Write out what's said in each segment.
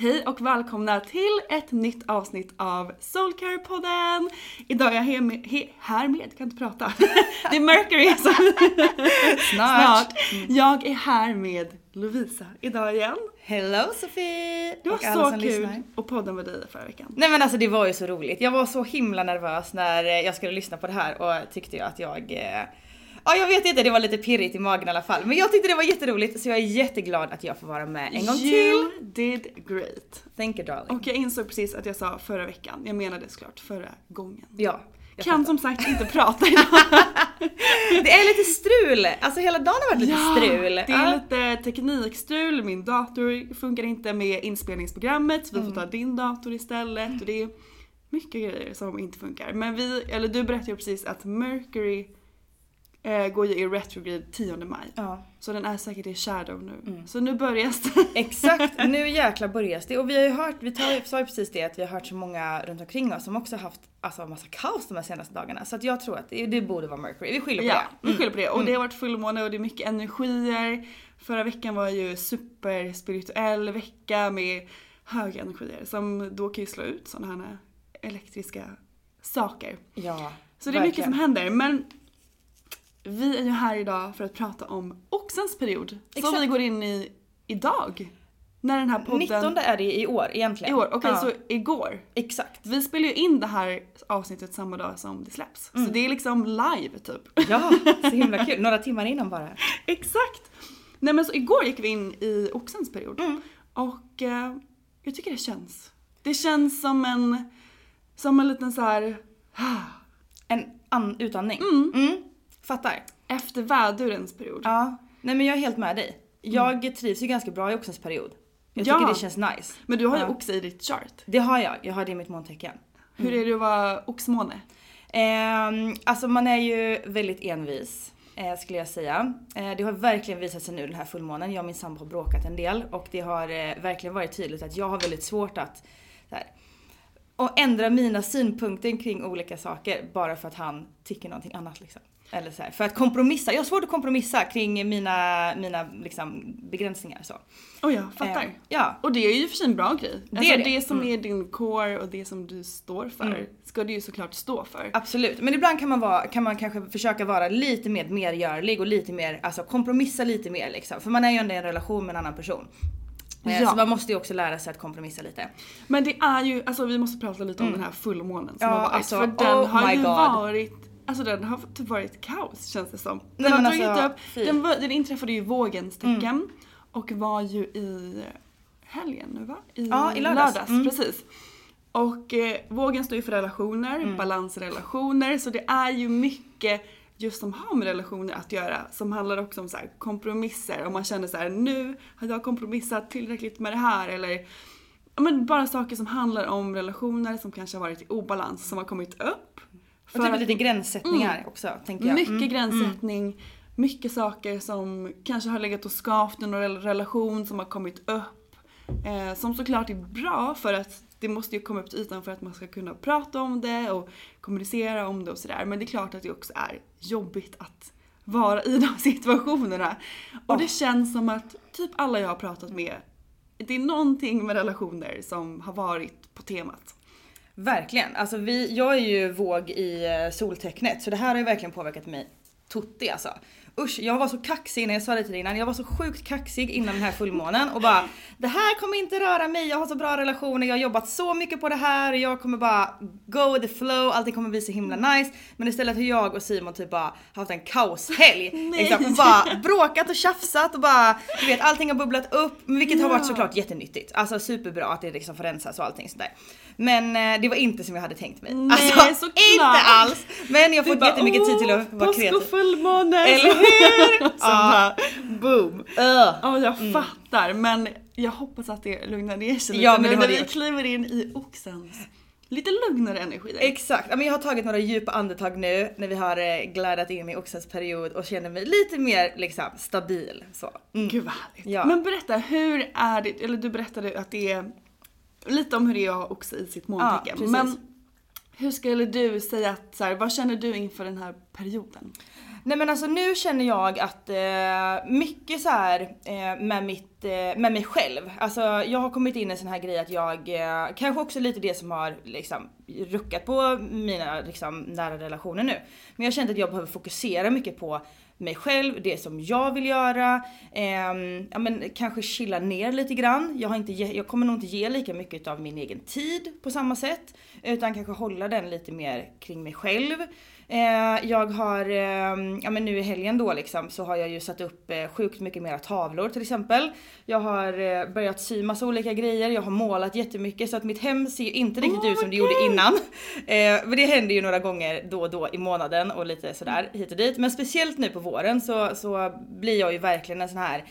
Hej och välkomna till ett nytt avsnitt av Soulcare-podden! Idag är jag här med, he, här med, kan inte prata. Det är Mercury som... Snart. Jag är här med Lovisa idag igen. Hello Sofie! Det var Och så kul lyssnar. att podda med dig förra veckan. Nej men alltså det var ju så roligt. Jag var så himla nervös när eh, jag skulle lyssna på det här och tyckte ju att jag... eh, Ja jag vet inte, det var lite pirrigt i magen i alla fall. Men jag tyckte det var jätteroligt så jag är jätteglad att jag får vara med en gång till. You did great. Thank you darling. Och jag insåg precis att jag sa förra veckan. Jag menade såklart förra gången. ja. kan som sagt inte prata idag. Det är lite strul! Alltså hela dagen har varit lite strul. Det är lite teknikstrul, min dator funkar inte med inspelningsprogrammet så vi Mm. får ta din dator istället och det är mycket grejer som inte funkar. Men vi, eller du berättade ju precis att Mercury eh, går ju i retrograde 10 maj. Ja. Så den är säkert i shadow nu. Mm. Så nu börjar det. Exakt, nu jäklar börjar det. Och vi har ju hört, vi tar, sa ju precis det, att vi har hört så många runt omkring oss som också haft alltså, massa kaos de här senaste dagarna. Så att jag tror att det, det borde vara Mercury. Vi skyller på Ja, det. vi skyller på det. Och Mm. det har varit fullmåne och det är mycket energier. Förra veckan var ju superspirituell vecka med höga energier som då kan ju slå ut sådana här elektriska saker. Ja, Så det är mycket verkligen. som händer. Men vi är ju här idag för att prata om oxens period. Som Exakt. vi går in i idag. När den här podden... 19 är det i år egentligen. I år. Okej, Ja, så igår. Exakt. Vi spelar ju in det här avsnittet samma dag som det släpps. Mm. Så det är liksom live typ. Ja, så himla kul. Några timmar innan bara. Exakt! Nej men så igår gick vi in i oxens period. Mm. Och eh, jag tycker det känns. Det känns som en, som en liten så här En an- utandning. Mm. Fattar. efter vädurens period. Ja. Nej men jag är helt med dig. Jag trivs ju ganska bra i oxens period. Jag Ja. tycker det känns nice. Men du har ju Ja. oxe i ditt chart. Det har jag. Jag har det i mitt måntecken. Hur är det att vara oxmåne? Ehm, alltså man är ju väldigt envis. Eh, skulle jag säga. Eh, det har verkligen visat sig nu den här fullmånen. Jag och min sambo har bråkat en del och det har eh, verkligen varit tydligt att jag har väldigt svårt att så här, och ändra mina synpunkter kring olika saker bara för att han tycker någonting annat liksom. Eller så här, för att kompromissa. Jag har svårt att kompromissa kring mina, mina liksom, begränsningar. Så. Oh ja, fattar. Eh, ja. Och det är ju för sig en bra grej. Det alltså är det. det som är din core och det som du står för ska du ju såklart stå för. Absolut, men ibland kan man, vara, kan man kanske försöka vara lite mer medgörlig och lite mer, alltså kompromissa lite mer liksom. För man är ju ändå i en relation med en annan person. Eh, Ja. Så man måste ju också lära sig att kompromissa lite. Men det är ju, alltså vi måste prata lite om den här fullmånen som Mm. Ja, har varit. alltså, för den oh har ju God. varit, alltså den har typ varit kaos känns det som. Den Nej, har dragit alltså, upp, den, var, den inträffade ju i vågens tecken Mm. och var ju i helgen nu va? I, Ja, i lördags. Mm. precis. Och eh, vågen står ju för relationer, Mm. balansrelationer, så det är ju mycket just som har med relationer att göra som handlar också om så kompromisser. Om man känner så här: nu har jag kompromissat tillräckligt med det här eller men bara saker som handlar om relationer som kanske har varit i obalans som har kommit upp. Och För typ att- lite gränssättningar också tänker jag. mycket Mm. gränssättning, mycket saker som kanske har legat och skavt i någon rel- relation som har kommit upp. Eh, som såklart är bra för att det måste ju komma upp till ytan för att man ska kunna prata om det och kommunicera om det och sådär. Men det är klart att det också är jobbigt att vara i de situationerna. Och det känns som att typ alla jag har pratat med, det är någonting med relationer som har varit på temat. Verkligen. Alltså vi, jag är ju våg i eh, soltecknet så det här har ju verkligen påverkat mig tutti alltså. Usch, jag var så kaxig när jag sa det till dig innan. Jag var så sjukt kaxig innan den här fullmånen och bara Det här kommer inte röra mig, jag har så bra relationer, jag har jobbat så mycket på det här och jag kommer bara go with the flow, allting kommer bli så himla nice. Men istället har jag och Simon typ bara haft en kaoshelg. liksom, och bara bråkat och tjafsat och bara du vet allting har bubblat upp. Vilket har varit såklart jättenyttigt. Alltså superbra att det liksom får rensas och allting sådär. Men eh, det var inte som jag hade tängt mig. Nej, alltså såklart. inte alls! Men jag har fått jättemycket tid till att "Åh, vara påsk kreativ. och fullmåne! Eller hur? Bara, boom. Ja jag fattar men jag hoppas att det lugnar ner sig lite Ja, men nu när vi kliver in i oxens lite lugnare energi. Exakt, Ja, men jag har tagit några djupa andetag nu när vi har eh, glidat in i oxens period och känner mig lite mer liksom stabil. Så. Mm. Gud vad härligt. Ja. Men berätta, hur är det, eller du berättade att det är lite om hur det är att ha oxe i sitt Ja, måntecken. men hur skulle du säga att, så här, vad känner du inför den här perioden? Nej men alltså nu känner jag att eh, mycket så här eh, med, mitt, eh, med mig själv. Alltså jag har kommit in i en sån här grej att jag, eh, kanske också lite det som har liksom ruckat på mina liksom, nära relationer nu. Men jag har känt att jag behöver fokusera mycket på mig själv, det som jag vill göra. Eh, ja men kanske chilla ner lite grann. Jag, har inte ge, jag kommer nog inte ge lika mycket av min egen tid på samma sätt. Utan kanske hålla den lite mer kring mig själv. Eh, jag har, eh, ja men nu i helgen då liksom så har jag ju satt upp eh, sjukt mycket mera tavlor till exempel. Jag har eh, börjat sy massa olika grejer, jag har målat jättemycket så att mitt hem ser ju inte riktigt ut som det gjorde innan. Eh, men det händer ju några gånger då och då i månaden och lite sådär hit och dit. Men speciellt nu på våren så, så blir jag ju verkligen en sån här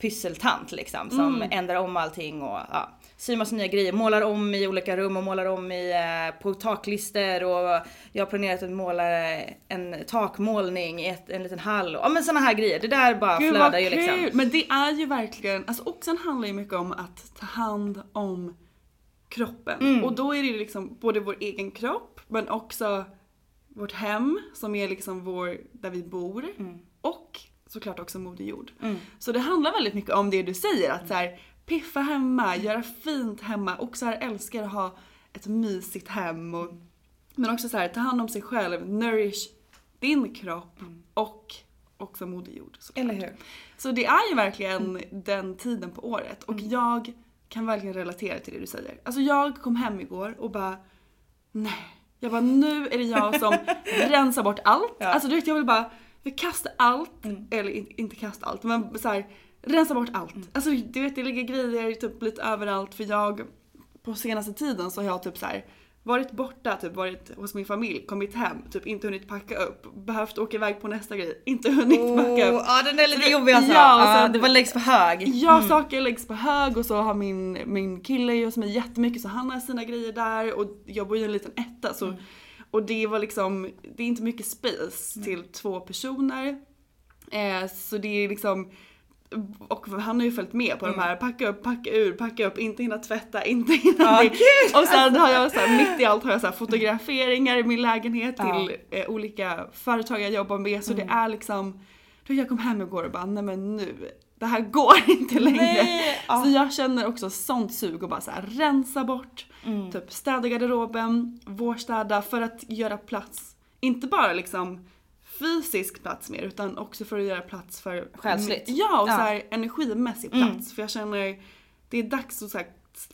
pysseltant liksom som ändrar om allting och ja, syr massa nya grejer, målar om i olika rum och målar om i, eh, på taklister och jag har planerat att måla en takmålning i ett, en liten hall. Ja men såna här grejer, det där bara Gud flödar ju liksom. Men det är ju verkligen, alltså oxen handlar ju mycket om att ta hand om kroppen. Mm. Och då är det ju liksom både vår egen kropp men också vårt hem som är liksom vår, där vi bor. Mm. Och såklart också Moder Jord. Så det handlar väldigt mycket om det du säger att så här, piffa hemma, göra fint hemma. Oxar älskar att ha ett mysigt hem och men också så här, ta hand om sig själv, nourish din kropp och också Moder Jord. såklart. Eller hur? Så det är ju verkligen den tiden på året och jag kan verkligen relatera till det du säger. Alltså jag kom hem igår och bara nej. Jag bara nu är det jag som rensar bort allt. Ja. Alltså du vet jag vill bara vi kastar allt, eller in, inte kasta allt men så här, rensa bort allt. Alltså du vet det ligger grejer typ lite överallt för jag på senaste tiden så har jag typ så här varit borta, typ varit hos min familj, kommit hem, typ inte hunnit packa upp, behövt åka iväg på nästa grej, inte hunnit packa upp. Oh, ja den är lite jobbig alltså. Ja, Ja, det var läggs på hög. Ja, saker läggs på hög och så har min, min kille ju hos mig jättemycket så han har sina grejer där och jag bor i en liten etta så och det var liksom, det är inte mycket space till två personer. Eh, så det är liksom och han har ju följt med på Mm. de här packa upp, packa ur, packa upp, inte hinna tvätta, inte hinna det. gud, Och sen har jag så här, mitt i allt har jag så här fotograferingar i min lägenhet. Mm. till eh, olika företag jag jobbar med så det är liksom, då jag kom hem igår och bara nej men nu, det här går inte längre. Nej, ja. Så jag känner också sånt sug och bara så här, rensa bort, Mm. typ städa garderoben, vårstäda för att göra plats, inte bara liksom fysisk plats mer utan också för att göra plats för Själsligt. Ja och Ja. så här energimässig plats för jag känner det är dags att så här,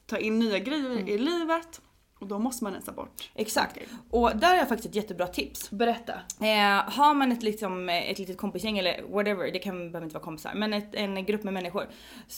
ta in nya grejer i livet och då måste man rensa bort. Exakt. Och där har jag faktiskt ett jättebra tips. Berätta. Eh, har man ett, liksom, eh, ett litet kompisgäng eller whatever, det kan, behöver inte vara kompisar, men ett, en grupp med människor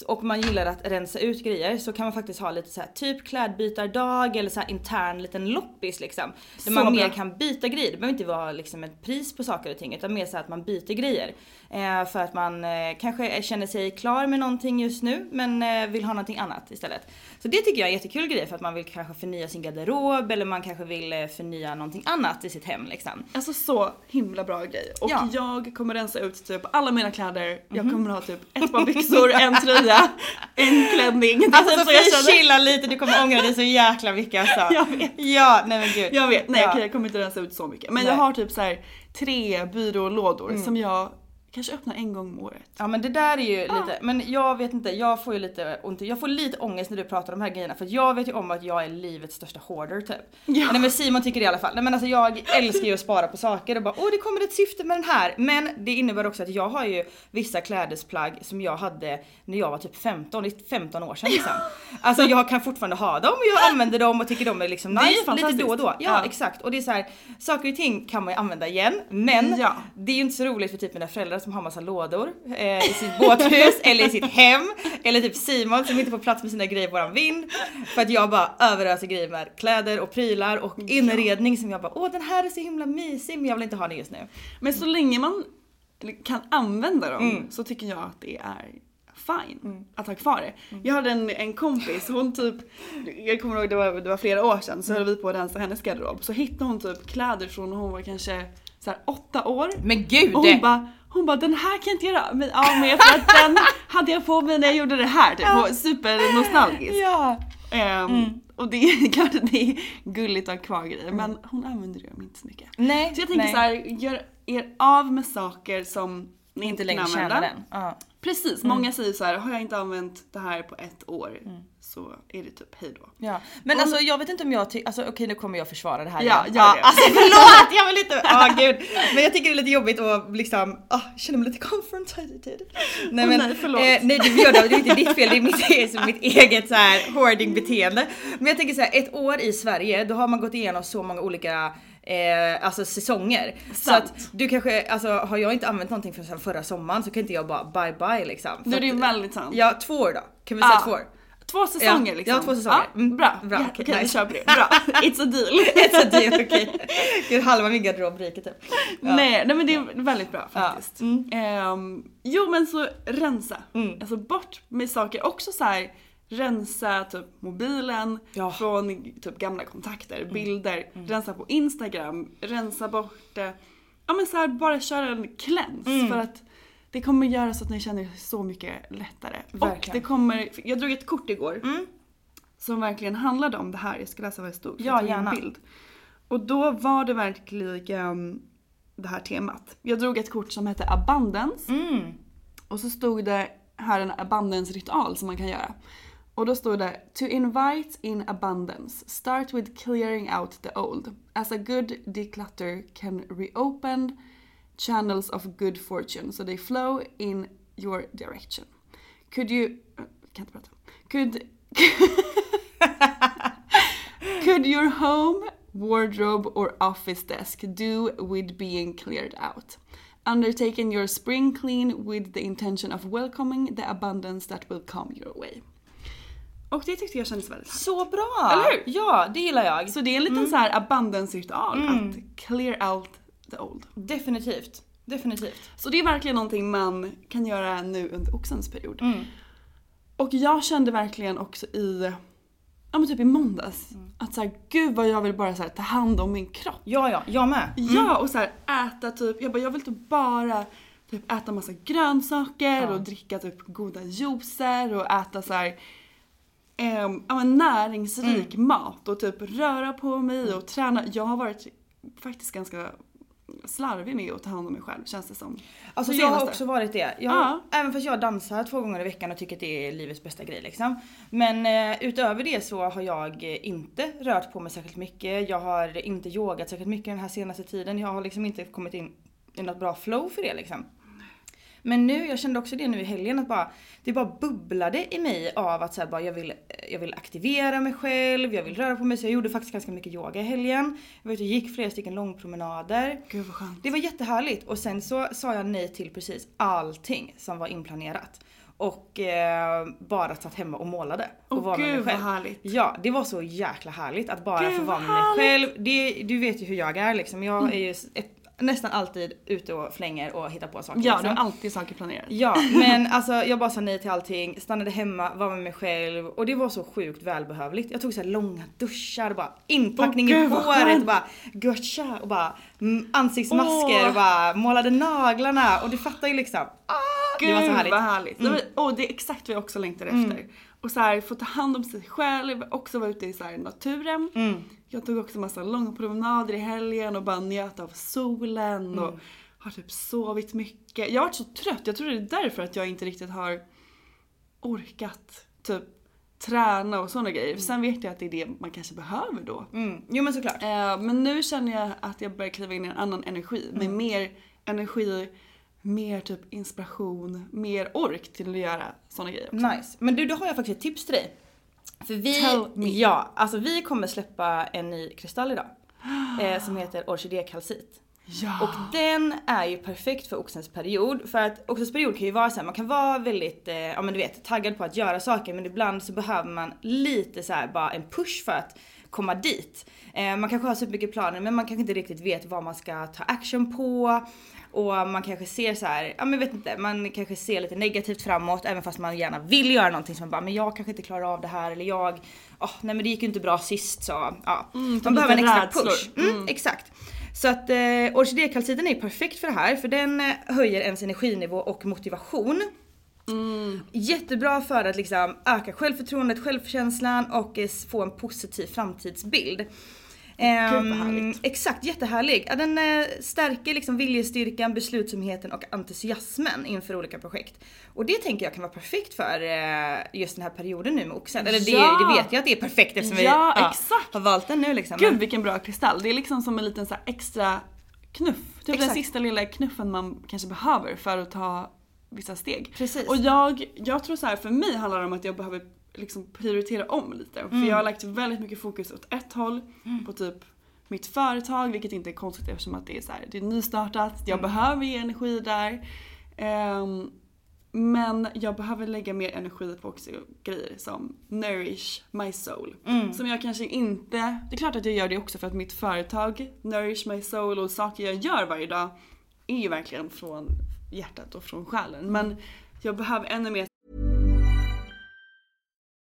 och man gillar att rensa ut grejer så kan man faktiskt ha lite så här typ klädbytardag eller så här intern liten loppis liksom. Där Så man bra. mer kan byta grejer. Det behöver inte vara liksom ett pris på saker och ting utan mer så att man byter grejer. Eh, för att man eh, kanske känner sig klar med någonting just nu men eh, vill ha någonting annat istället. Så det tycker jag är en jättekul grej för att man vill kanske förnya sin garderob eller man kanske vill förnya någonting annat i sitt hem liksom. Alltså så himla bra grej. Och Ja. jag kommer rensa ut typ alla mina kläder. Jag kommer ha typ ett par byxor, en tröja, en klänning. Alltså typ så jag känner. chilla lite, du kommer ångra dig så jäkla mycket alltså. Jag vet. Ja, nej men gud. Jag vet, nej ja. okej jag kommer inte rensa ut så mycket. Men Nej. jag har typ så här tre byrålådor som jag kanske öppnar en gång om året. Ja men det där är ju Ah. lite, men jag vet inte, jag får ju lite ont, jag får lite ångest när du pratar om de här grejerna för jag vet ju om att jag är livets största hoarder typ. Ja. Nej men Simon tycker det i alla fall. Nej men alltså jag älskar ju att spara på saker och bara åh det kommer ett syfte med den här. Men det innebär också att jag har ju vissa klädesplagg som jag hade när jag var typ 15, det är 15 år sedan liksom. Alltså jag kan fortfarande ha dem och jag använder dem och tycker de är liksom Det är ju nice lite fantastiskt. då och då. Ja, Ja. exakt och det är så här, saker och ting kan man ju använda igen men det är ju inte så roligt för typ mina föräldrar som har massa lådor eh, i sitt båthus eller i sitt hem. Eller typ Simon som inte får plats med sina grejer i våran vind. För att jag bara överöser grejer med kläder och prylar och inredning som jag bara åh den här är så himla mysig men jag vill inte ha den just nu. Men så länge man kan använda dem Mm. så tycker jag att det är fine att ha kvar det. Jag hade en, en kompis, hon typ, jag kommer ihåg det var, det var flera år sedan så höll vi på att rensa hennes garderob. Så hittade hon typ kläder från när hon var kanske så här åtta år. Men gud! Och hon bara, hon bara den här kan jag inte göra men, ja, men tror att den hade jag på mig när jag gjorde det här typ. Ja. Super nostalgiskt. ja. Ehm, Och det är klart att det är gulligt att ha kvar grejer men hon använder dem inte så mycket. Nej. Så jag tänker nej. så här, gör er av med saker som ni inte längre tjänar den. Precis, många säger så här, har jag inte använt det här på ett år så är det typ hejdå. Ja. Men alltså jag vet inte om jag tycker, alltså okej nu kommer jag försvara det här Ja, igen. det. Alltså förlåt jag vill inte, ah gud. Men jag tycker det är lite jobbigt att liksom, ah, känna mig lite confrontated. Nej men, nej, förlåt. Eh, nej det gör det, det är inte ditt fel, det är mitt, mitt eget så här hoarding beteende. Men jag tänker så här, ett år i Sverige då har man gått igenom så många olika Eh, alltså säsonger. Så Sant. att du kanske, alltså har jag inte använt någonting från förra sommaren så kan inte jag bara bye bye liksom. Nu För är det ju väldigt sant. Ja två år då, kan vi säga Ja. två år? Två säsonger Ja, liksom. ja, två säsonger. Ja, Mm, bra, bra, Ja, okej, vi nice. kör på det. Bra, it's a deal. Så det är okej. Gud halva min garderob ryker typ. Ja. Nej, nej men det är väldigt bra faktiskt. Mm. Ehm, jo men så rensa. Mm. Alltså bort med saker. Också så här rensa typ mobilen Ja. Mm. från typ gamla kontakter, bilder. Rensa på Instagram, rensa bort eh, Ja men så här, bara köra en cleanse Mm. för att det kommer göra så att ni känner er så mycket lättare. Och Verkligen. det kommer, jag drog ett kort igår Mm. som verkligen handlade om det här. Jag ska läsa vad det stod. Ja, gärna. bild. Och då var det verkligen det här temat. Jag drog ett kort som hette abundance. Mm. Och så stod det här en abundance ritual som man kan göra. Och då stod det To invite in abundance, start with clearing out the old. As a good declutter can reopen channels of good fortune so they flow in your direction. Could you... äh, kan inte prata. Could... Could your home, wardrobe or office desk do with being cleared out? Undertaking your spring clean with the intention of welcoming the abundance that will come your way. Och det tyckte jag kändes väldigt härligt. Så bra! Eller hur? Ja, det gillar jag. Så det är en liten så här abundance-ritual att clear out the old. Definitivt. Definitivt. Så det är verkligen någonting man kan göra nu under oxens period. Och jag kände verkligen också i, ja men typ i måndags, att så här, gud vad jag vill bara så här, ta hand om min kropp. Ja, ja, jag med. Ja och så här, äta typ, jag bara jag vill typ bara typ äta massa grönsaker och dricka typ goda juicer och äta så här ehm, ja, men näringsrik Mm. mat och typ röra på mig och träna. Jag har varit faktiskt ganska slarvig med att ta hand om mig själv känns det som. Alltså jag har också varit det. Jag, Ja. Även fast jag dansar två gånger i veckan och tycker att det är livets bästa grej liksom. Men eh, utöver det så har jag inte rört på mig särskilt mycket. Jag har inte yogat särskilt mycket den här senaste tiden. Jag har liksom inte kommit in i något bra flow för det liksom. Men nu, jag kände också det nu i helgen att bara, det bara bubblade i mig av att så här, bara, jag, vill, jag vill aktivera mig själv, jag vill röra på mig. Så jag gjorde faktiskt ganska mycket yoga i helgen. Jag var ute och gick flera stycken långpromenader. Gud vad skönt. Det var jättehärligt och sen så sa jag nej till precis allting som var inplanerat. Och eh, bara satt hemma och målade. Och Åh, var med mig gud, vad själv. härligt. Ja, det var så jäkla härligt att bara Gud, få vara med mig själv. Det, du vet ju hur jag är liksom. Jag Mm. är ju ett, nästan alltid ute och flänger och hittar på saker. Ja, liksom. du har alltid saker planerat. Ja, men alltså jag bara sa nej till allting, stannade hemma, var med mig själv och det var så sjukt välbehövligt. Jag tog så här långa duschar och bara inpackning Åh, i vad håret och bara gotcha och bara mm, ansiktsmasker Åh. och bara målade naglarna och du fattar ju liksom. Ah, Gud det var så härligt. vad härligt. Mm. Åh, det är exakt vad jag också längtar efter. Och så här, få ta hand om sig själv, också vara ute i så här, naturen. Mm. Jag tog också massa långa promenader i helgen och bara njöt av solen Mm. och har typ sovit mycket. Jag har varit så trött, jag tror det är därför att jag inte riktigt har orkat typ träna och sådana grejer. Sen vet jag att det är det man kanske behöver då. Mm. Jo men såklart. Eh, men nu känner jag att jag börjar kliva in i en annan energi. Med Mm. mer energi, mer typ inspiration, mer ork till att göra sådana grejer också. Nice. Men du, då har jag faktiskt ett tips till dig. För vi, Tell me. ja, alltså vi kommer släppa en ny kristall idag. Eh, som heter orkidékalcit. Ja. Och den är ju perfekt för oxens period. För att oxens period kan ju vara så här, man kan vara väldigt, eh, ja men du vet, taggad på att göra saker men ibland så behöver man lite så här bara en push för att komma dit. Eh, man kanske har supermycket planer men man kanske inte riktigt vet vad man ska ta action på. Och man kanske ser så här, ja men vet inte, man kanske ser lite negativt framåt även fast man gärna vill göra någonting som man bara, men jag kanske inte klarar av det här eller jag, åh nej men det gick ju inte bra sist så ja. man typ behöver en extra rädslor. push. Mm, Exakt. Så att eh, orkidékalciten är perfekt för det här för den eh, höjer ens energinivå och motivation. Jättebra för att liksom öka självförtroendet, självkänslan och eh, få en positiv framtidsbild. Ehm, exakt, jättehärlig. Ja, den eh, stärker liksom viljestyrkan, beslutsamheten och entusiasmen inför olika projekt. Och det tänker jag kan vara perfekt för eh, just den här perioden nu med oxen. Eller det, Ja! det vet jag att det är perfekt eftersom Ja, vi exakt. har valt den nu liksom. Gud vilken bra kristall. Det är liksom som en liten så extra knuff. Typ den Exakt. sista lilla knuffen man kanske behöver för att ta vissa steg. Precis. Och jag, jag tror så här för mig handlar det om att jag behöver liksom prioritera om lite. Mm. För jag har lagt väldigt mycket fokus åt ett håll. På typ mitt företag, vilket inte är konstigt eftersom att det är så här, det är nystartat. Jag Mm. behöver ge energi där. Ehm, men jag behöver lägga mer energi på också grejer som nourish my soul. Mm. Som jag kanske inte, det är klart att jag gör det också för att mitt företag nourish my soul och saker jag gör varje dag är ju verkligen från hjärtat och från själen. Men jag behöver ännu mer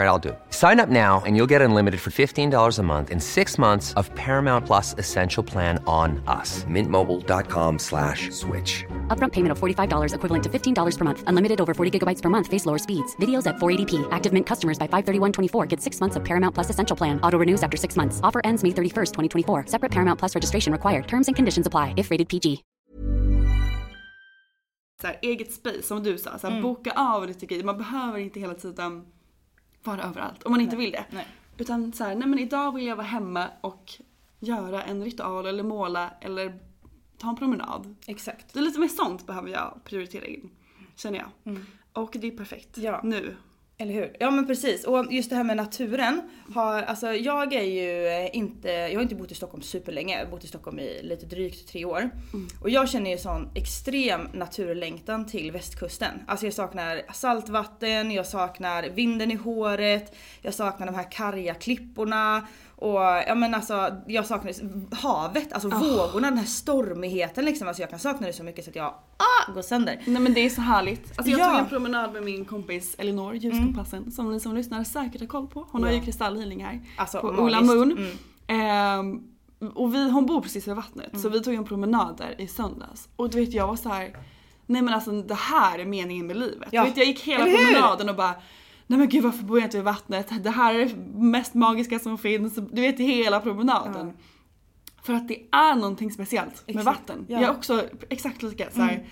All right, I'll do. it. Sign up now and you'll get unlimited for $15 a month and six months of Paramount Plus Essential Plan on us. Mintmobile.com slash switch. Upfront payment of $45 equivalent to $15 per month. Unlimited over 40 gigabytes per month. Face lower speeds. Videos at 480p. Active Mint customers by 531.24 get six months of Paramount Plus Essential Plan. Auto renews after six months. Offer ends May 31st, 2024. Separate Paramount Plus registration required. Terms and conditions apply if rated PG. så här, eget space som du sa, så här, mm. boka av lite grejer. Man behöver inte hela tiden vara överallt om man inte vill det. Nej. Utan så här, nej men idag vill jag vara hemma och göra en ritual eller måla eller ta en promenad. Exakt. Det är lite mer sånt behöver jag prioritera in. Känner jag. Och det är perfekt. Ja. Nu. Eller hur? Ja men precis. Och just det här med naturen. Har, alltså jag är ju eh, inte, jag har inte bott i Stockholm superlänge. Jag har bott i Stockholm i lite drygt tre år. Och jag känner ju sån extrem naturlängtan till västkusten. Alltså jag saknar saltvatten, jag saknar vinden i håret, jag saknar de här karga klipporna. Och ja men alltså jag saknar havet, alltså vågorna, den här stormigheten liksom. Alltså jag kan sakna det så mycket så att jag ah, går sönder. Nej men det är så härligt. Alltså jag Ja. tog en promenad med min kompis Elinor, ljuskompassen, som ni som lyssnar säkert har koll på. Hon har Ja. ju kristallhealing här Alltså, på. Ola Moon. Mm. Ehm, och vi, hon bor precis vid vattnet så Mm. vi tog en promenad där i söndags. Och du vet jag var så här. nej men alltså det här är meningen med livet. Ja. Du vet, jag gick hela promenaden och bara Nej men gud varför bor jag inte vid vattnet? Det här är det mest magiska som finns. Du vet hela promenaden. För att det är någonting speciellt med Exakt. vatten. Ja. Mm. Jag är också exakt lika så här.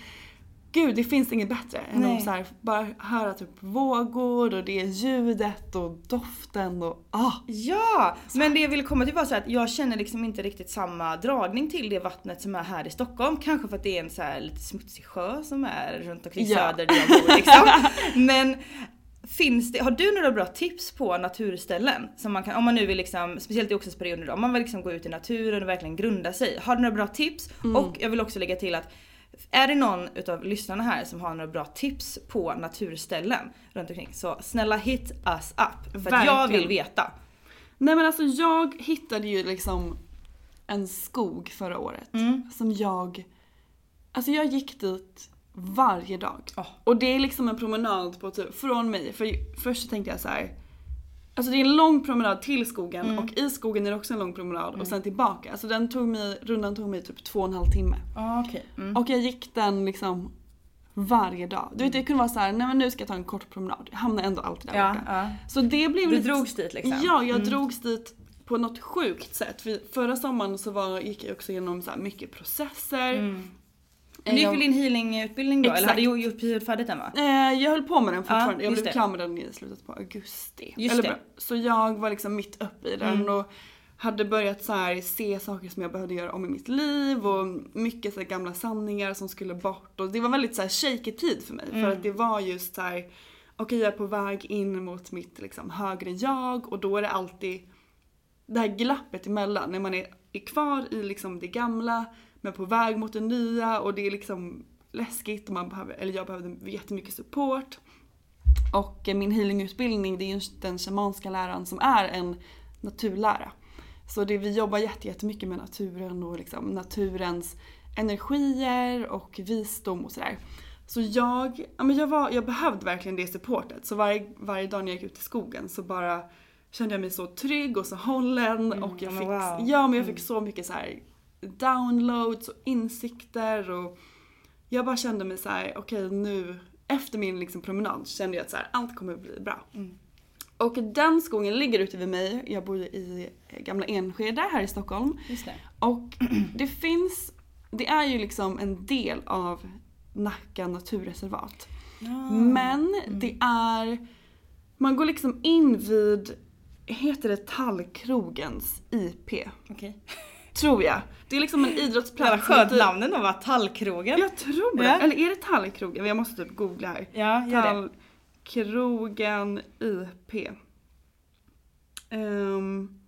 Gud det finns inget bättre än Nej. att så här, bara höra typ vågor och det är ljudet och doften och ah. Ja! Men det jag ville komma till var så att jag känner liksom inte riktigt samma dragning till det vattnet som är här i Stockholm. Kanske för att det är en så här lite smutsig sjö som är runt omkring Ja. söder där jag bor liksom. Men finns det, har du några bra tips på naturställen? Som man kan, om man nu vill liksom, speciellt i oxesperioden då, om man vill liksom gå ut i naturen och verkligen grunda sig. Har du några bra tips? Och jag vill också lägga till att är det någon utav lyssnarna här som har några bra tips på naturställen runt omkring så snälla hit us up. För att jag Verkligen. vill veta. Nej men alltså jag hittade ju liksom en skog förra året Mm. som jag, alltså jag gick dit varje dag. Åh. Och det är liksom en promenad på typ, från mig, för först så tänkte jag så här. Alltså det är en lång promenad till skogen Mm. och i skogen är det också en lång promenad och sen tillbaka. Alltså den tog mig, rundan tog mig typ två och en halv timme. Ah, okej. Mm. Och jag gick den liksom varje dag. Du vet det kunde vara så här, nej men nu ska jag ta en kort promenad. Jag hamnar ändå alltid där Ja, borta. ja. Så det blev Du lite... drogs dit liksom? Ja, jag drogs dit på något sjukt sätt. För förra sommaren så var, gick jag också igenom så mycket processer. Men du gick Jag- väl din healingutbildning då? Eller Exakt. hade du gjort gjort färdigt den va? Eh, jag höll på med den fortfarande. jag just blev det. klar med den i slutet på augusti. Just Eller det. Mm. Så jag var liksom mitt uppe i den och hade börjat så här se saker som jag behövde göra om i mitt liv och mycket så här gamla sanningar som skulle bort. Och det var väldigt så här shaky tid för mig Mm. för att det var just så här okej jag är på väg in mot mitt liksom högre jag och då är det alltid det här glappet emellan när man är, är kvar i liksom det gamla men på väg mot det nya och det är liksom läskigt och man behöver, eller jag behövde jättemycket support. Och eh, min healingutbildning det är just den shamanska läran som är en naturlära. Så det, vi jobbar jätte- jättemycket med naturen och liksom naturens energier och visdom och sådär. Så jag, ja, men jag, var, jag behövde verkligen det supportet. Så varje, varje dag när jag gick ut i skogen så bara kände jag mig så trygg och så hållen och jag fick, wow. ja, men jag fick så mycket så här downloads och insikter och jag bara kände mig så här: okej nu efter min liksom promenad kände jag att så här, allt kommer att bli bra. Och den skogen ligger ute vid mig. Jag bor i gamla Enskede här i Stockholm. Det. Och det finns, det är ju liksom en del av Nacka naturreservat. Men det är, man går liksom in vid heter det Tallkrogens IP. Okej. Tror jag. Det är liksom en idrottsplats. Skönt lite- namn ändå va? Tallkrogen. Jag tror det. Ja. Eller är det Tallkrogen? Jag måste typ googla här. Ja, gör. Tallkrogen IP. Ehm,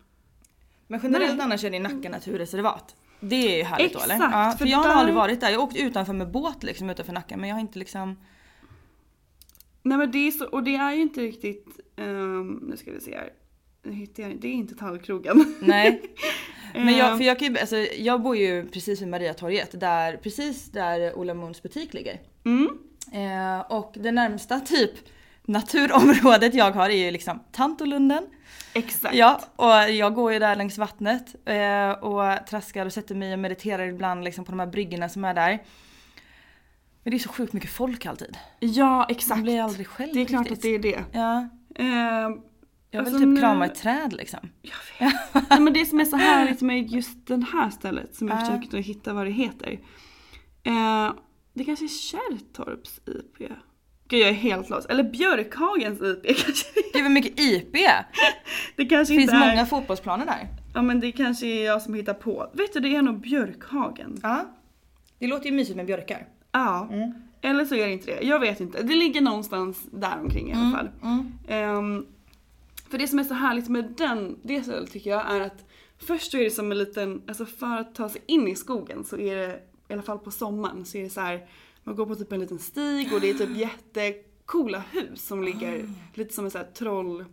Men generellt Nej. annars är det Nacka naturreservat. Det är ju härligt då eller? Exakt, Ja, för för jag har där- aldrig varit där. Jag har åkt utanför med båt liksom utanför Nacka men jag har inte liksom... nej men det är så, och det är ju inte riktigt, ehm, nu ska vi se här. Nu hittar jag, det är inte Tallkrogen. Nej. Men jag, för jag, kan ju, alltså, jag bor ju precis vid Mariatorget, där, precis där Ola Moons butik ligger. Mm. Eh, och det närmsta typ naturområdet jag har är ju liksom Tantolunden. Exakt. Ja, och jag går ju där längs vattnet eh, och traskar och sätter mig och mediterar ibland liksom på de här bryggorna som är där. Men det är så sjukt mycket folk alltid. Ja exakt. Man blir aldrig själv det är klart riktigt. att det är det. Ja, Ehm, jag vill Alltså, typ krama ett träd liksom. Nej, men det som är så härligt med just det här stället som jag Ja. försökte hitta vad det heter. Eh, det kanske är Kärrtorps IP. Gud jag är helt lost. Eller Björkhagens IP kanske. Gud vad mycket IP! Det kanske finns inte är. många fotbollsplaner där. Ja men det kanske är jag som hittar på. Vet du det är nog Björkhagen. Ja. Det låter ju mysigt med björkar. Ja. Eller så är det inte det. Jag vet inte. Det ligger någonstans där omkring i alla fall. Ehm, för det som är så härligt med den, det stället tycker jag är att först så är det som en liten, alltså för att ta sig in i skogen så är det, i alla fall på sommaren, så är det så här, man går på typ en liten stig och det är typ jättecoola hus som ligger lite som en så här troll,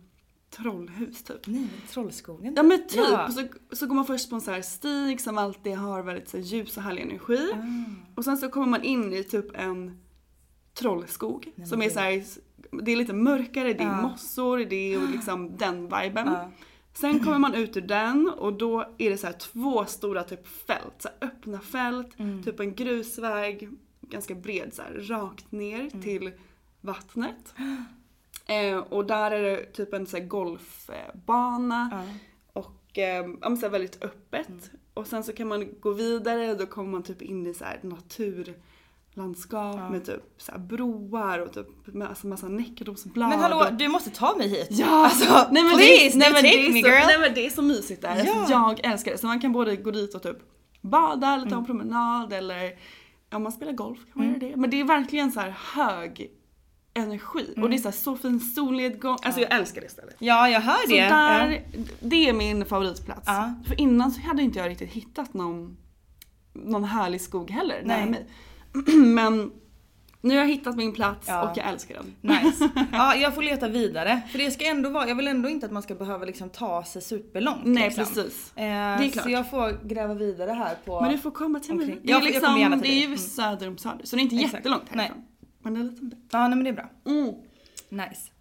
trollhus typ. Nej, Trollskogen. Ja men typ! Ja. Så, så går man först på en så här stig som alltid har väldigt så här, ljus och härlig energi. Och sen så kommer man in i typ en trollskog som är så här, det är lite mörkare, det är Ja. mossor, det är liksom den viben. Ja. Sen kommer man ut ur den och då är det så två stora typ fält, så öppna fält, typ en grusväg, ganska bred så här, rakt ner till vattnet. Eh, och där är det typ en så golfbana Ja. och eh, så väldigt öppet. Och sen så kan man gå vidare och då kommer man typ in i så här naturlandskap med typ så broar och typ med alltså massa näckrosblad. Men hallå, och- du måste ta mig hit. Ja! Alltså, nej, men please, det, nej, men take det är me så, girl. Nej men det är så mysigt där. Ja. Alltså, jag älskar det. Så man kan både gå dit och typ bada eller ta Mm. en promenad eller om man spelar golf kan man göra det. Men det är verkligen så här hög energi och det är så, här så fin solnedgång. Alltså jag älskar det stället. Ja, jag hör Så det. där, det är min favoritplats. Ja. För innan så hade inte jag riktigt hittat någon, någon härlig skog heller nära mig. Men nu har jag hittat min plats Ja. och jag älskar den. Nice. Ja, jag får leta vidare. För det ska ändå vara, jag vill ändå inte att man ska behöva liksom ta sig superlångt. Nej liksom. precis. Eh, är klart. Så jag får gräva vidare här på... Men du får komma till mig. Omkring. Det är, Jag jag liksom, till det är ju söder om söder så det är inte Exakt. jättelångt Nej. härifrån. Men det är lite det. Ja, nej men det är bra. Mm. Nice.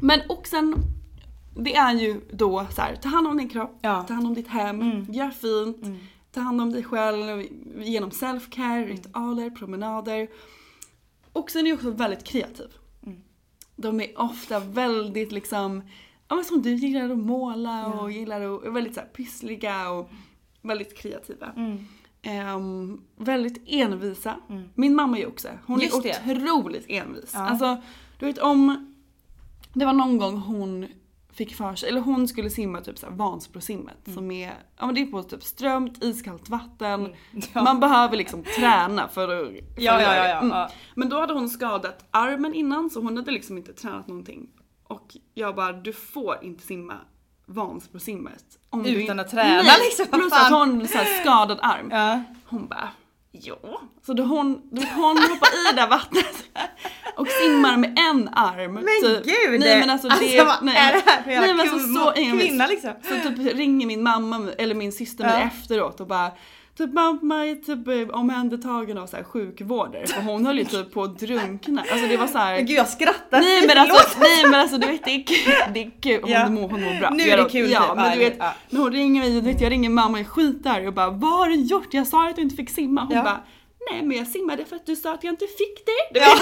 Men och sen, det är ju då så här, ta hand om din kropp, Ja. Mm. ta hand om ditt hem, gör fint, ta hand om dig själv genom self-care, Mm. ritualer, promenader. Och sen är jag också väldigt kreativ. Mm. De är ofta väldigt liksom, ja men som du gillar att måla och gillar att, är väldigt så här pyssliga och väldigt kreativa. Mm. Ehm, väldigt envisa. Min mamma är också. Hon Just är det. otroligt envis. Ja. Alltså, du vet om det var någon gång hon fick för sig, eller hon skulle simma typ såhär Vansbrosimmet Mm. som är, ja men det är på typ strömt, iskallt vatten. Ja. Man behöver liksom träna för att, för Ja, ja, ja, ja, Mm. Men då hade hon skadat armen innan så hon hade liksom inte tränat någonting. Och jag bara, du får inte simma Vansbrosimmet. du Utan in- att träna, Nej, liksom, Plus att hon här skadad arm. Ja. Hon bara, ja. Så då hon, då hon hoppar i det där vattnet och simmar med en arm. Men typ. gud! Nej men alltså det, alltså, vad nej, är det här för nej, jävla men alltså, så kvinna liksom? Så typ ringer min mamma eller min syster mig Ja. efteråt och bara Typ mamma är typ eh, omhändertagen av så här sjukvårdare för hon höll ju typ på att drunkna. Alltså det var så här. Gud jag skrattar. Nej men, alltså, nej men alltså du vet det är kul. Det är kul. Hon, Ja. mår, hon mår bra. Nu är Jag- det kul, Ja typ. men du vet ja. när hon ringer mig, vet jag ringer mamma i skit där och bara vad har du gjort? Jag sa att du inte fick simma. Hon Ja. bara nej men jag simmade för att du sa att jag inte fick det. Ja.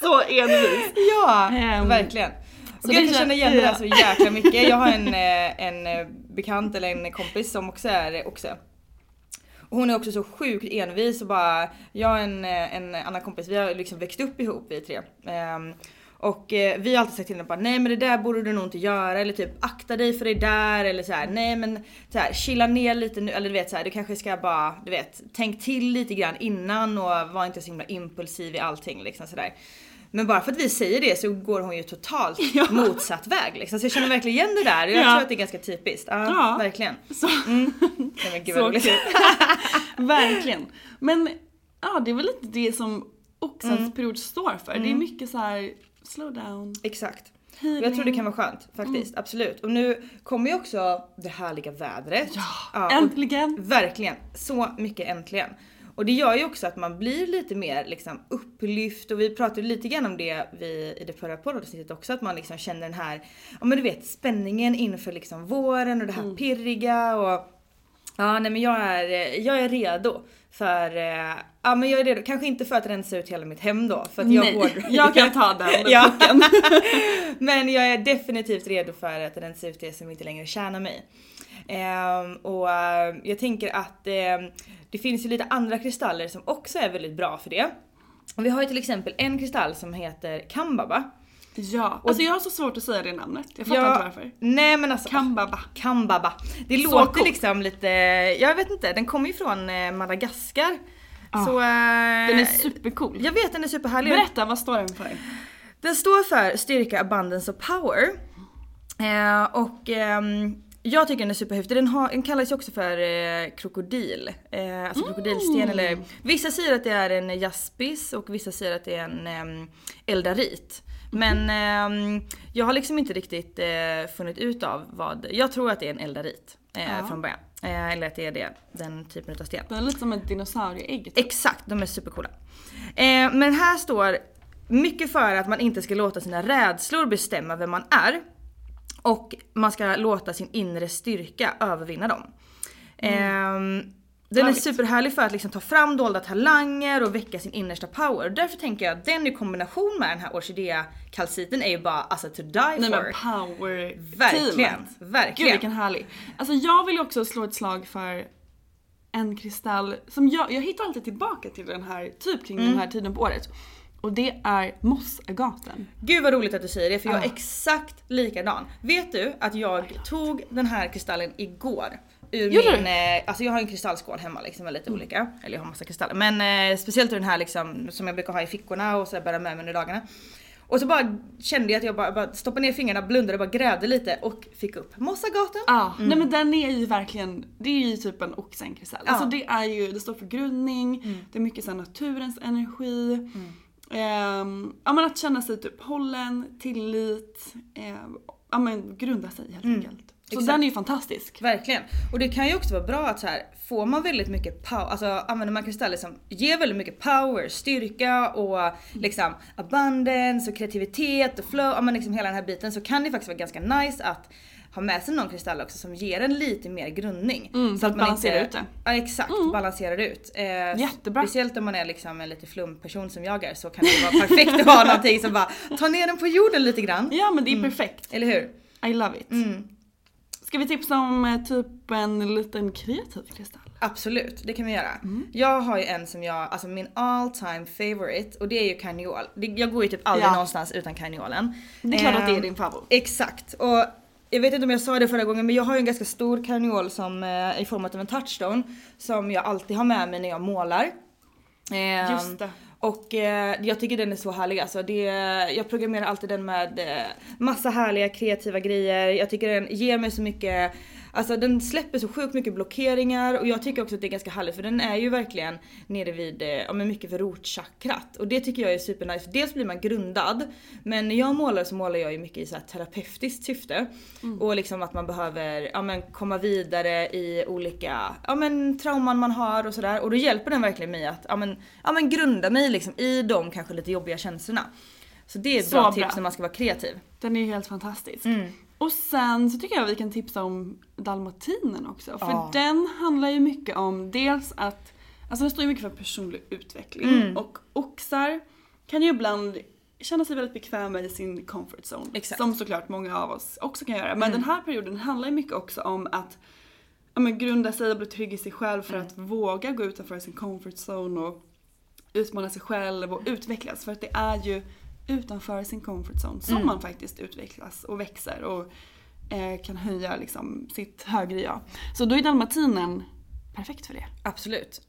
så envis. Ja, Ehm, verkligen. Så det kan kän- känna igen det där så jäkla mycket. Jag har en, eh, en eh, bekant eller en kompis som också är oxe. Hon är också så sjukt envis och bara, jag och en, eh, en annan kompis, vi har liksom växt upp ihop vi tre. Ehm, Och eh, vi har alltid sagt till henne bara nej men det där borde du nog inte göra eller typ akta dig för det där eller så här, nej men så här, chilla ner lite nu eller du vet så här, du kanske ska bara du vet tänk till lite grann innan och var inte så himla impulsiv i allting liksom sådär. Men bara för att vi säger det så går hon ju totalt motsatt väg liksom. Så jag känner verkligen igen det där jag Ja. tror att det är ganska typiskt. Ja, Ja. verkligen. Så, Nej men gud vad roligt. Verkligen. Men ja, det är väl lite det som Oxens Mm. period står för. Det är mycket så här slow down. Exakt. Healing. jag tror det kan vara skönt faktiskt, Mm. absolut. Och nu kommer ju också det härliga vädret. Ja, och äntligen. Verkligen, så mycket äntligen. Och det gör ju också att man blir lite mer liksom upplyft och vi pratade lite grann om det vi, i det förra poddavsnittet också att man liksom känner den här, ja men du vet spänningen inför liksom våren och det här Mm. pirriga och Ja nej men jag är, jag är redo för, eh, ja men jag är redo, kanske inte för att rensa ut hela mitt hem då för att jag Nej, jag kan ta den Ja. Men jag är definitivt redo för att rensa ut det som inte längre tjänar mig. Ehm, och eh, jag tänker att ehm, det finns ju lite andra kristaller som också är väldigt bra för det. Vi har ju till exempel en kristall som heter Kambaba. Ja, alltså jag har så svårt att säga det namnet. Jag fattar inte varför. Nej men alltså. Kambaba. Kambaba. Det Så låter coolt. liksom lite, jag vet inte, den kommer ju från eh, Madagaskar. så... eh, Den är supercool. Jag vet den är superhärlig. Berätta, vad står den för? Den står för styrka, abundance och power. Eh, och ehm, jag tycker den är superhäftig. Den, har, den kallas ju också för eh, krokodil. Eh, alltså krokodilsten eller vissa säger att det är en jaspis och vissa säger att det är en eh, eldarit. Men ehm, jag har liksom inte riktigt eh, funnit ut av vad, jag tror att det är en eldarit eh, från början. Eh, eller att det är det, den typen av sten. Den är lite som ett dinosaurieägg. typ. Exakt, de är supercoola. Eh, men här står mycket för att man inte ska låta sina rädslor bestämma vem man är. Och man ska låta sin inre styrka övervinna dem. Ehm, den är superhärlig för att liksom ta fram dolda talanger och väcka sin innersta power. Och därför tänker jag att den i kombination med den här orkidékalciten är ju bara alltså to die Nej for. men power Verkligen, teamet. verkligen. Gud vilken härlig. Alltså jag vill ju också slå ett slag för en kristall som jag, jag hittar alltid tillbaka till den här, typ kring Mm. den här tiden på året. Och det är mossagaten. Gud vad roligt att du säger det för jag är Ah. exakt likadan. Vet du att jag tog den här kristallen igår? Ur Gjorde min, du? eh, alltså jag har en kristallskål hemma liksom med lite olika, eller jag har massa kristaller. Men eh, speciellt ur den här liksom som jag brukar ha i fickorna och så bära med mig under dagarna. Och så bara kände jag att jag bara, bara stoppade ner fingrarna, blundade, bara grävde lite och fick upp mossagaten. Ja, nej men den är ju verkligen, det är ju typ en oxenkristall. Ja. Alltså det är ju, det står för grundning, det är mycket så naturens energi. Ehm, ja men att känna sig typ hållen, tillit, ehm, ja men grunda sig helt enkelt. Så Exakt. den är ju fantastisk. Verkligen. Och det kan ju också vara bra att så här, får man väldigt mycket power, alltså använder man kristaller som ger väldigt mycket power, styrka och liksom abundance och kreativitet och flow, ja men liksom hela den här biten så kan det faktiskt vara ganska nice att ha med sig någon kristall också som ger en lite mer grundning. Mm, för att balansera ut det. Ja exakt, balanserar ut. Eh, Jättebra. Speciellt om man är liksom en lite flumperson som jag är så kan det vara perfekt att ha någonting som bara tar ner den på jorden lite grann. Ja men det är perfekt. Eller hur? I love it. Ska vi tipsa om eh, typ en liten kreativ kristall? Absolut, det kan vi göra. Mm. Jag har ju en som jag, alltså min all time favorite och det är ju karneol. Jag går ju typ aldrig Ja. någonstans utan karneolen. Det är klart att det är Ehm, din favorit. Exakt. Och jag vet inte om jag sa det förra gången men jag har ju en ganska stor karneol som eh, i form av en touchstone som jag alltid har med mig när jag målar. Ehm, Just det. Och eh, jag tycker den är så härlig alltså. Det, jag programmerar alltid den med eh, massa härliga kreativa grejer. Jag tycker den ger mig så mycket Alltså den släpper så sjukt mycket blockeringar och jag tycker också att det är ganska härligt för den är ju verkligen nere vid, eh, ja men mycket vid rotchakrat. Och det tycker jag är supernice. Dels blir man grundad men när jag målar så målar jag ju mycket i så här terapeutiskt syfte. Och liksom att man behöver ja, men komma vidare i olika ja, men trauman man har och sådär. Och då hjälper den verkligen mig att ja, men, ja, men grunda mig liksom i de kanske lite jobbiga känslorna. Så det är ett Så bra, bra. tips när man ska vara kreativ. Den är ju helt fantastisk. Mm. Och sen så tycker jag vi kan tipsa om dalmatinen också. För Ja. den handlar ju mycket om dels att, alltså den står ju mycket för personlig utveckling Mm. och oxar kan ju ibland känna sig väldigt bekväma i sin comfort zone. Exakt. Mm. Som såklart många av oss också kan göra. Men den här perioden handlar ju mycket också om att ja, men grunda sig och bli trygg i sig själv för Mm. att våga gå utanför sin comfort zone och utmana sig själv och utvecklas. För att det är ju utanför sin comfort zone som man faktiskt utvecklas och växer och eh, kan höja liksom sitt högre jag. Så då är dalmatinen perfekt för det. Absolut.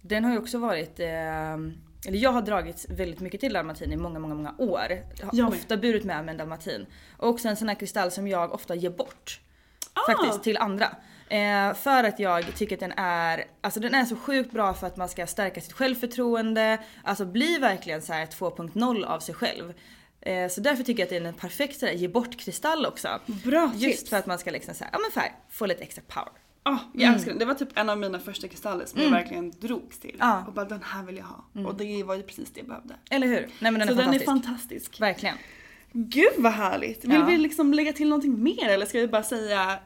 Den har ju också varit, eh, eller jag har dragits väldigt mycket till dalmatin i många, många, många år. Jag har Jag ofta burit med mig en dalmatin. Och också en sån här kristall som jag ofta ger bort. Ah! Faktiskt till andra. Eh, för att jag tycker att den är, alltså den är så sjukt bra för att man ska stärka sitt självförtroende, alltså bli verkligen så här 2.0 av sig själv. Eh, så därför tycker jag att den är en perfekt så här, ge bort kristall också. Bra Just tips. för att man ska liksom så här, ja men för, få lite extra power. Ah, jag älskar den. Det var typ en av mina första kristaller som jag verkligen drogs till. Ja. Och bara den här vill jag ha. Och det var ju precis det jag behövde. Eller hur? Nej men den Så är den är fantastisk. fantastisk. Verkligen. Gud vad härligt! Vill Ja. vi liksom lägga till någonting mer eller ska vi bara säga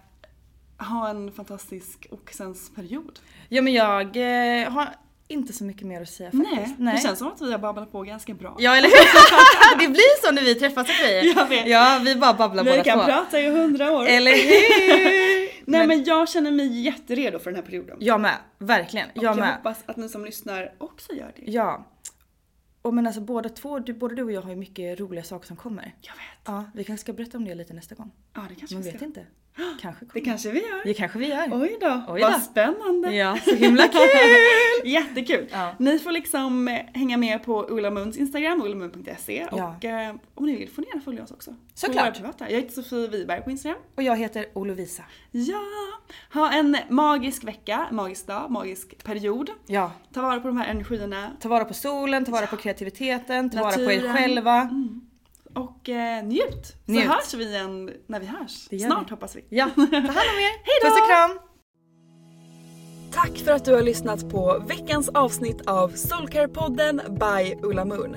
ha en fantastisk oxensperiod? Ja men jag eh, har inte så mycket mer att säga faktiskt. Nej, det känns som att vi har babblat på ganska bra. Ja eller hur? det blir så när vi träffas Sofie. Jag vet. Ja vi bara babblar vi båda kan två. prata i hundra år. Eller hur? Nej men, jag känner mig jätteredo för den här perioden. Jag med, verkligen. Jag jag med. hoppas att ni som lyssnar också gör det. Ja. Och men alltså båda två, du, både du och jag har ju mycket roliga saker som kommer. Jag vet. Ja, vi kanske ska berätta om det lite nästa gång. Ja det kanske Man vi vet ska. inte. Kanske Det kanske vi gör. Det kanske vi gör. Oj då, Oj vad då. spännande. Ja, så himla kul! Jättekul! Ja. Ni får liksom eh, hänga med på Ulla Munds Instagram, ullamun.se Ja. och eh, om ni vill får ni gärna följa oss också. Såklart. Jag heter Sofie Wiberg på Instagram. Och jag heter Olovisa. Ja! Ha en magisk vecka, magisk dag, magisk period. Ja. Ta vara på de här energierna Ta vara på solen, ta vara på kreativiteten, ta vara på er Naturen. Mm. Och eh, njut! Så Njut. hörs vi igen när vi hörs. Snart vi. hoppas vi. Ja, ta hand om er. Hejdå! Puss och kram! Tack för att du har lyssnat på veckans avsnitt av Soulcare-podden by Ulla Moon.